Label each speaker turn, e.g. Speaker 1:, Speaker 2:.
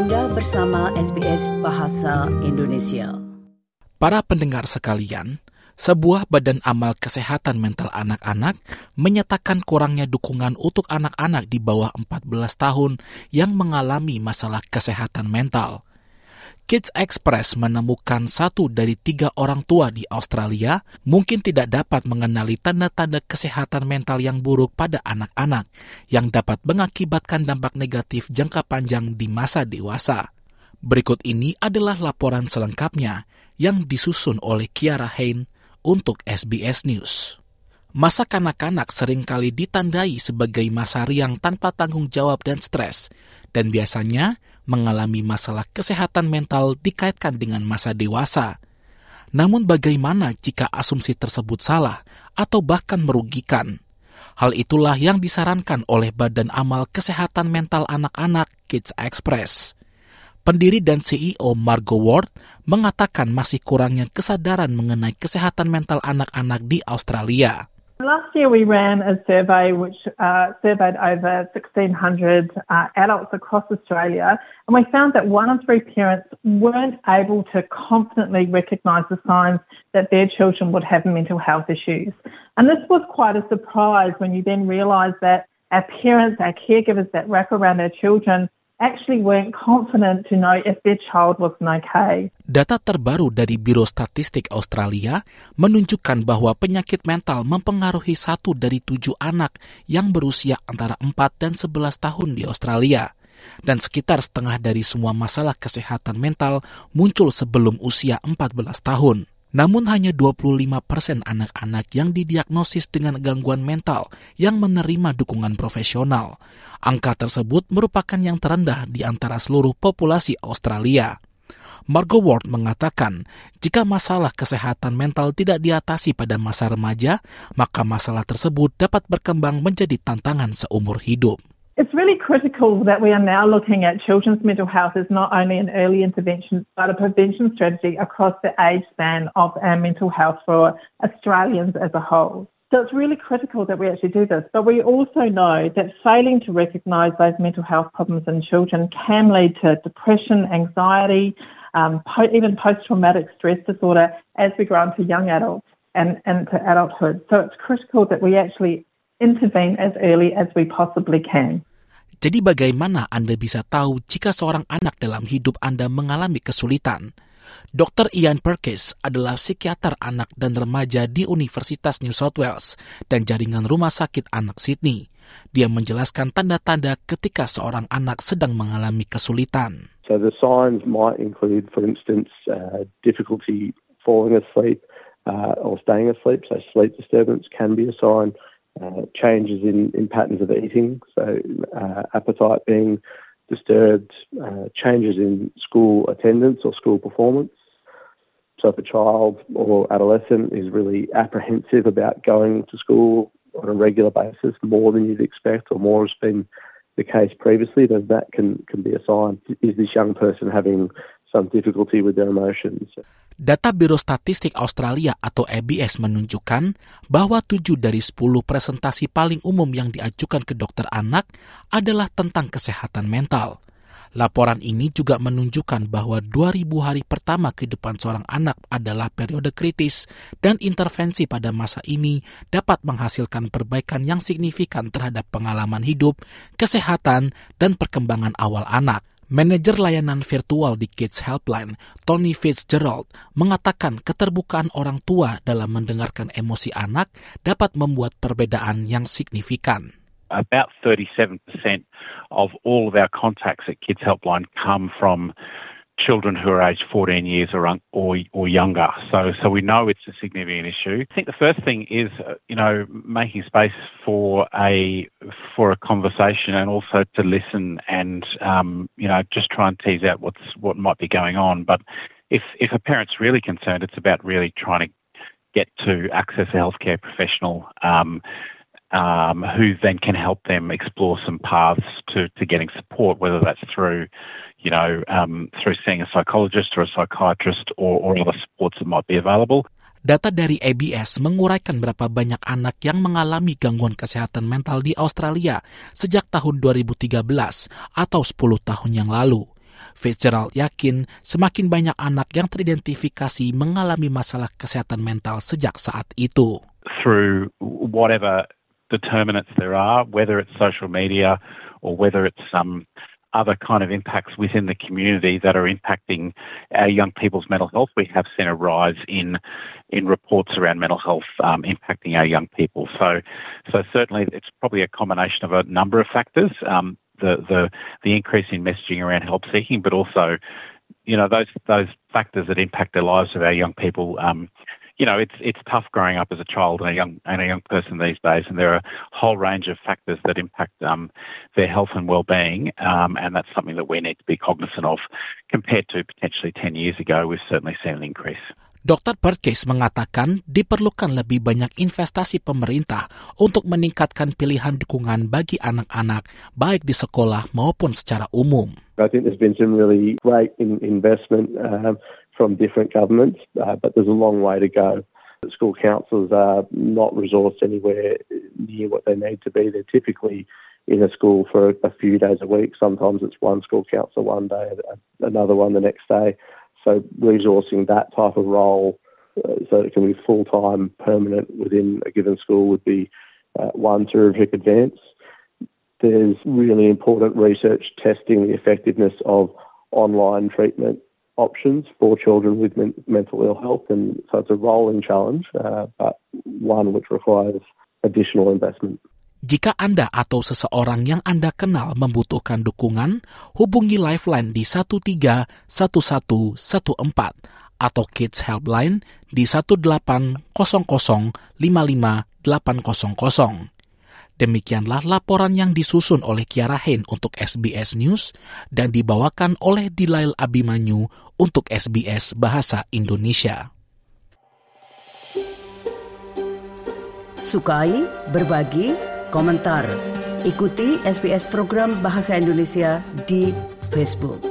Speaker 1: Anda bersama SBS Bahasa Indonesia.
Speaker 2: Para pendengar sekalian, sebuah badan amal kesehatan mental anak-anak menyatakan kurangnya dukungan untuk anak-anak di bawah 14 tahun yang mengalami masalah kesehatan mental. Kids Express menemukan satu dari tiga orang tua di Australia mungkin tidak dapat mengenali tanda-tanda kesehatan mental yang buruk pada anak-anak yang dapat mengakibatkan dampak negatif jangka panjang di masa dewasa. Berikut ini adalah laporan selengkapnya yang disusun oleh Kiara Hain untuk SBS News. Masa kanak-kanak sering kali ditandai sebagai masa riang tanpa tanggung jawab dan stres, dan biasanya mengalami masalah kesehatan mental dikaitkan dengan masa dewasa. Namun bagaimana jika asumsi tersebut salah atau bahkan merugikan? Hal itulah yang disarankan oleh Badan Amal Kesehatan Mental Anak-anak Kids Express. Pendiri dan CEO Margo Ward mengatakan masih kurangnya kesadaran mengenai kesehatan mental anak-anak di Australia.
Speaker 3: Last year we ran a survey which uh, surveyed over 1,600 uh, adults across Australia, and we found that one in three parents weren't able to confidently recognise the signs that their children would have mental health issues. And this was quite a surprise when you then realise that our parents, our caregivers that wrap around our children actually weren't confident to know if their child was okay.
Speaker 2: Data terbaru dari Biro Statistik Australia menunjukkan bahwa penyakit mental mempengaruhi satu dari tujuh anak yang berusia antara 4 dan 11 tahun di Australia. Dan sekitar setengah dari semua masalah kesehatan mental muncul sebelum usia 14 tahun. Namun hanya 25 persen anak-anak yang didiagnosis dengan gangguan mental yang menerima dukungan profesional. Angka tersebut merupakan yang terendah di antara seluruh populasi Australia. Margo Ward mengatakan, jika masalah kesehatan mental tidak diatasi pada masa remaja, maka masalah tersebut dapat berkembang menjadi tantangan seumur hidup.
Speaker 3: It's really critical that we are now looking at children's mental health as not only an early intervention, but a prevention strategy across the age span of our mental health for Australians as a whole. So it's really critical that we actually do this. But we also know that failing to recognise those mental health problems in children can lead to depression, anxiety, um, po- even post traumatic stress disorder as we grow into young adults and, and to adulthood. So it's critical that we actually intervene as early as we possibly can.
Speaker 2: Jadi bagaimana Anda bisa tahu jika seorang anak dalam hidup Anda mengalami kesulitan? Dr. Ian Perkis adalah psikiater anak dan remaja di Universitas New South Wales dan jaringan rumah sakit anak Sydney. Dia menjelaskan tanda-tanda ketika seorang anak sedang mengalami kesulitan.
Speaker 4: So the signs might include, for instance, uh, difficulty falling asleep uh, or staying asleep. So sleep disturbance can be a sign. Uh, changes in, in patterns of eating, so uh, appetite being disturbed, uh, changes in school attendance or school performance. So if a child or adolescent is really apprehensive about going to school on a regular basis, more than you'd expect or more has been the case previously, then that can, can be a sign. Is this young person having
Speaker 2: Data Biro Statistik Australia atau ABS menunjukkan bahwa 7 dari 10 presentasi paling umum yang diajukan ke dokter anak adalah tentang kesehatan mental. Laporan ini juga menunjukkan bahwa 2000 hari pertama kehidupan seorang anak adalah periode kritis dan intervensi pada masa ini dapat menghasilkan perbaikan yang signifikan terhadap pengalaman hidup, kesehatan, dan perkembangan awal anak. Manajer layanan virtual di Kids Helpline, Tony Fitzgerald, mengatakan keterbukaan orang tua dalam mendengarkan emosi anak dapat membuat perbedaan yang signifikan.
Speaker 5: About 37% of all of our contacts at Kids Helpline come from children who are aged 14 years or, or, or younger. So, so we know it's a significant issue. I think the first thing is, uh, you know, making space for a for a conversation and also to listen and, um, you know, just try and tease out what's what might be going on. But if if a parent's really concerned, it's about really trying to get to access a healthcare professional. Um, um, who then can help them explore some paths to, to getting support, whether that's through, you know, um, through seeing a psychologist or a psychiatrist or, or other supports that might be available.
Speaker 2: Data dari ABS menguraikan berapa banyak anak yang mengalami gangguan kesehatan mental di Australia sejak tahun 2013 atau 10 tahun yang lalu. Fitzgerald yakin semakin banyak anak yang teridentifikasi mengalami masalah kesehatan mental sejak saat itu.
Speaker 5: Through whatever determinants there are, whether it's social media or whether it's some um, other kind of impacts within the community that are impacting our young people's mental health. We have seen a rise in in reports around mental health um, impacting our young people. So, so certainly it's probably a combination of a number of factors. Um, the the the increase in messaging around help seeking, but also, you know, those those factors that impact the lives of our young people. Um, you know, it's it's tough growing up as a child and a young and a young person these days, and there are a whole range of factors that impact um, their health and well-being, um, and that's something that we need to be cognizant of. Compared to potentially 10 years ago, we've certainly seen an increase.
Speaker 2: Dr. Perkis mengatakan diperlukan lebih banyak investasi pemerintah untuk meningkatkan pilihan dukungan bagi anak-anak baik di sekolah maupun secara umum.
Speaker 4: I think there's been some really great in investment um, from different governments, uh, but there's a long way to go. School councils are not resourced anywhere near what they need to be. They're typically in a school for a few days a week. Sometimes it's one school councillor one day, another one the next day. So resourcing that type of role uh, so it can be full time, permanent within a given school would be uh, one terrific advance. There's really important research testing the effectiveness of online treatment options for children with men mental ill health, and so it's a rolling challenge, uh, but one which requires additional investment.
Speaker 2: Jika Anda atau seseorang yang Anda kenal membutuhkan dukungan, hubungi Lifeline di 131114 atau Kids Helpline di 1800 55800. Demikianlah laporan yang disusun oleh Kiara Hein untuk SBS News dan dibawakan oleh Dilail Abimanyu untuk SBS Bahasa Indonesia.
Speaker 1: Sukai, berbagi, komentar. Ikuti SBS program Bahasa Indonesia di Facebook.